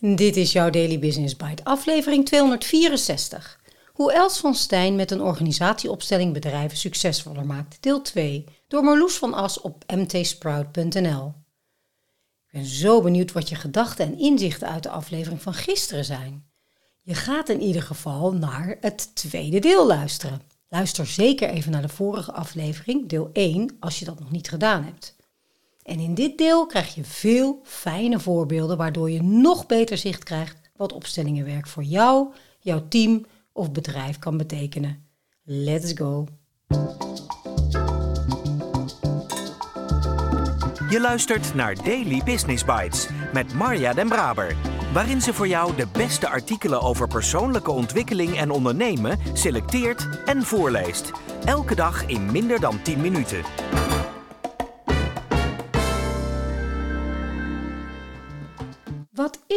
Dit is jouw Daily Business Bite, aflevering 264. Hoe Els van Stijn met een organisatieopstelling bedrijven succesvoller maakt, deel 2, door Marloes van As op mtsprout.nl. Ik ben zo benieuwd wat je gedachten en inzichten uit de aflevering van gisteren zijn. Je gaat in ieder geval naar het tweede deel luisteren. Luister zeker even naar de vorige aflevering, deel 1, als je dat nog niet gedaan hebt. En in dit deel krijg je veel fijne voorbeelden waardoor je nog beter zicht krijgt wat opstellingenwerk voor jou, jouw team of bedrijf kan betekenen. Let's go! Je luistert naar Daily Business Bites met Marja Den Braber, waarin ze voor jou de beste artikelen over persoonlijke ontwikkeling en ondernemen selecteert en voorleest. Elke dag in minder dan 10 minuten.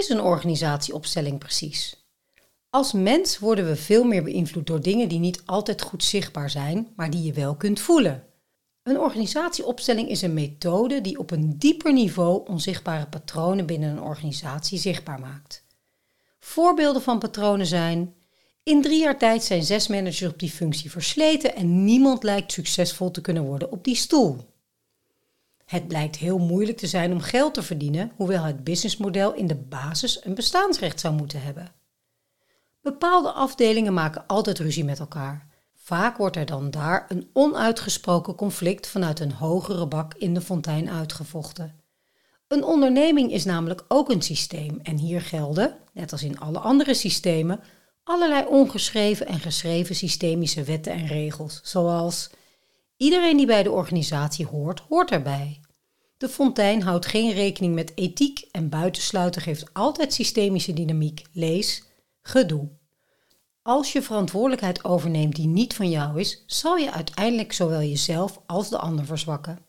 Is een organisatieopstelling precies? Als mens worden we veel meer beïnvloed door dingen die niet altijd goed zichtbaar zijn, maar die je wel kunt voelen. Een organisatieopstelling is een methode die op een dieper niveau onzichtbare patronen binnen een organisatie zichtbaar maakt. Voorbeelden van patronen zijn: in drie jaar tijd zijn zes managers op die functie versleten en niemand lijkt succesvol te kunnen worden op die stoel. Het blijkt heel moeilijk te zijn om geld te verdienen, hoewel het businessmodel in de basis een bestaansrecht zou moeten hebben. Bepaalde afdelingen maken altijd ruzie met elkaar. Vaak wordt er dan daar een onuitgesproken conflict vanuit een hogere bak in de fontein uitgevochten. Een onderneming is namelijk ook een systeem en hier gelden, net als in alle andere systemen, allerlei ongeschreven en geschreven systemische wetten en regels, zoals iedereen die bij de organisatie hoort, hoort erbij. De fontein houdt geen rekening met ethiek en buitensluiten geeft altijd systemische dynamiek. Lees gedoe. Als je verantwoordelijkheid overneemt die niet van jou is, zal je uiteindelijk zowel jezelf als de ander verzwakken.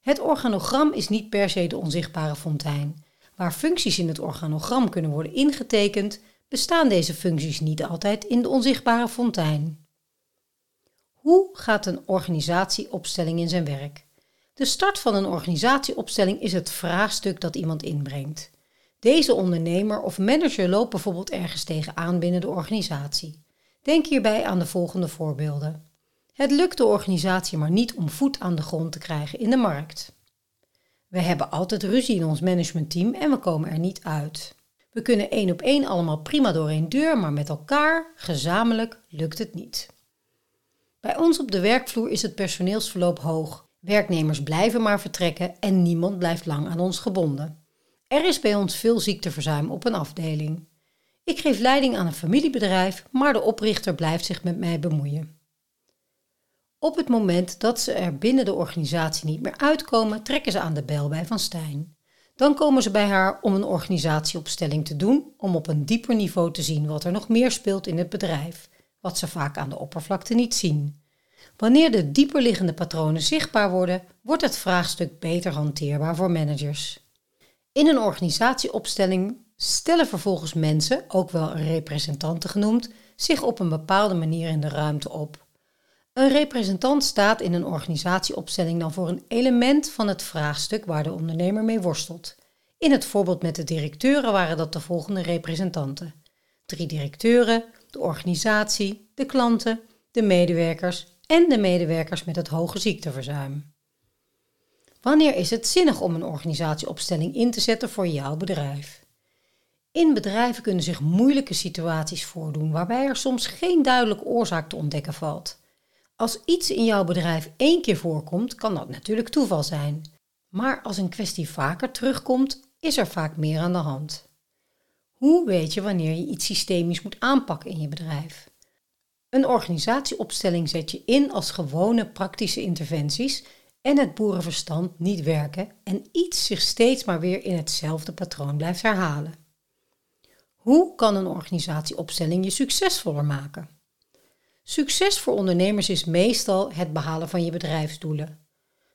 Het organogram is niet per se de onzichtbare fontein. Waar functies in het organogram kunnen worden ingetekend, bestaan deze functies niet altijd in de onzichtbare fontein. Hoe gaat een organisatieopstelling in zijn werk? De start van een organisatieopstelling is het vraagstuk dat iemand inbrengt. Deze ondernemer of manager loopt bijvoorbeeld ergens tegenaan binnen de organisatie. Denk hierbij aan de volgende voorbeelden. Het lukt de organisatie maar niet om voet aan de grond te krijgen in de markt. We hebben altijd ruzie in ons managementteam en we komen er niet uit. We kunnen één op één allemaal prima door één deur, maar met elkaar, gezamenlijk, lukt het niet. Bij ons op de werkvloer is het personeelsverloop hoog. Werknemers blijven maar vertrekken en niemand blijft lang aan ons gebonden. Er is bij ons veel ziekteverzuim op een afdeling. Ik geef leiding aan een familiebedrijf, maar de oprichter blijft zich met mij bemoeien. Op het moment dat ze er binnen de organisatie niet meer uitkomen, trekken ze aan de bel bij Van Stijn. Dan komen ze bij haar om een organisatieopstelling te doen, om op een dieper niveau te zien wat er nog meer speelt in het bedrijf, wat ze vaak aan de oppervlakte niet zien. Wanneer de dieperliggende patronen zichtbaar worden, wordt het vraagstuk beter hanteerbaar voor managers. In een organisatieopstelling stellen vervolgens mensen, ook wel representanten genoemd, zich op een bepaalde manier in de ruimte op. Een representant staat in een organisatieopstelling dan voor een element van het vraagstuk waar de ondernemer mee worstelt. In het voorbeeld met de directeuren waren dat de volgende representanten: drie directeuren, de organisatie, de klanten, de medewerkers en de medewerkers met het hoge ziekteverzuim. Wanneer is het zinnig om een organisatieopstelling in te zetten voor jouw bedrijf? In bedrijven kunnen zich moeilijke situaties voordoen waarbij er soms geen duidelijke oorzaak te ontdekken valt. Als iets in jouw bedrijf één keer voorkomt, kan dat natuurlijk toeval zijn. Maar als een kwestie vaker terugkomt, is er vaak meer aan de hand. Hoe weet je wanneer je iets systemisch moet aanpakken in je bedrijf? Een organisatieopstelling zet je in als gewone praktische interventies en het boerenverstand niet werken en iets zich steeds maar weer in hetzelfde patroon blijft herhalen. Hoe kan een organisatieopstelling je succesvoller maken? Succes voor ondernemers is meestal het behalen van je bedrijfsdoelen.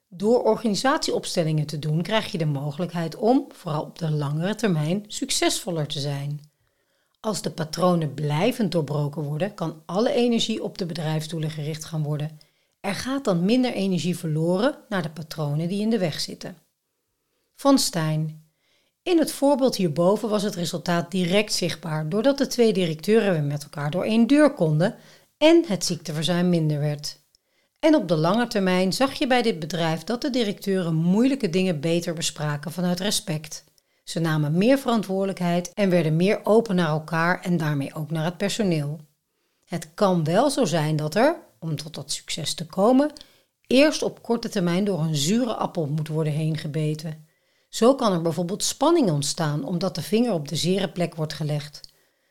Door organisatieopstellingen te doen krijg je de mogelijkheid om, vooral op de langere termijn, succesvoller te zijn. Als de patronen blijvend doorbroken worden, kan alle energie op de bedrijfsdoelen gericht gaan worden er gaat dan minder energie verloren naar de patronen die in de weg zitten. Van Stijn. In het voorbeeld hierboven was het resultaat direct zichtbaar doordat de twee directeuren weer met elkaar door één deur konden en het ziekteverzuim minder werd. En op de lange termijn zag je bij dit bedrijf dat de directeuren moeilijke dingen beter bespraken vanuit respect. Ze namen meer verantwoordelijkheid en werden meer open naar elkaar en daarmee ook naar het personeel. Het kan wel zo zijn dat er, om tot dat succes te komen, eerst op korte termijn door een zure appel moet worden heen gebeten. Zo kan er bijvoorbeeld spanning ontstaan omdat de vinger op de zere plek wordt gelegd.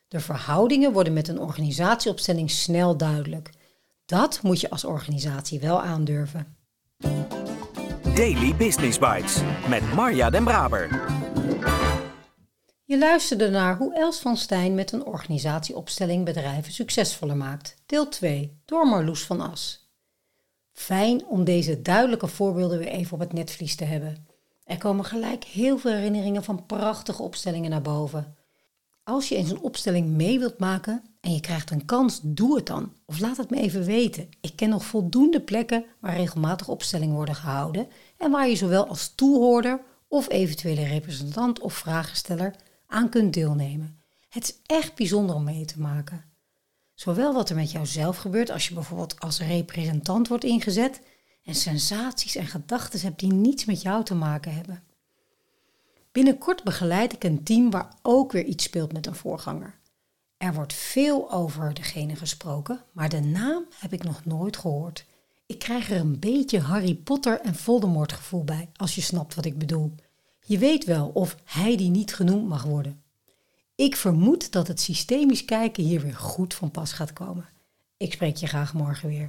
De verhoudingen worden met een organisatieopstelling snel duidelijk. Dat moet je als organisatie wel aandurven. Daily Business Bites met Marja Den Braber. Je luisterde naar hoe Els van Stijn met een organisatieopstelling bedrijven succesvoller maakt. Deel 2 door Marloes van As. Fijn om deze duidelijke voorbeelden weer even op het netvlies te hebben. Er komen gelijk heel veel herinneringen van prachtige opstellingen naar boven. Als je eens een opstelling mee wilt maken en je krijgt een kans, doe het dan. Of laat het me even weten. Ik ken nog voldoende plekken waar regelmatig opstellingen worden gehouden en waar je zowel als toehoorder of eventuele representant of vragensteller aan kunt deelnemen. Het is echt bijzonder om mee te maken. Zowel wat er met jouzelf gebeurt als je bijvoorbeeld als representant wordt ingezet en sensaties en gedachten hebt die niets met jou te maken hebben. Binnenkort begeleid ik een team waar ook weer iets speelt met een voorganger. Er wordt veel over degene gesproken, maar de naam heb ik nog nooit gehoord. Ik krijg er een beetje Harry Potter en Voldemort gevoel bij, als je snapt wat ik bedoel. Je weet wel of hij die niet genoemd mag worden. Ik vermoed dat het systemisch kijken hier weer goed van pas gaat komen. Ik spreek je graag morgen weer.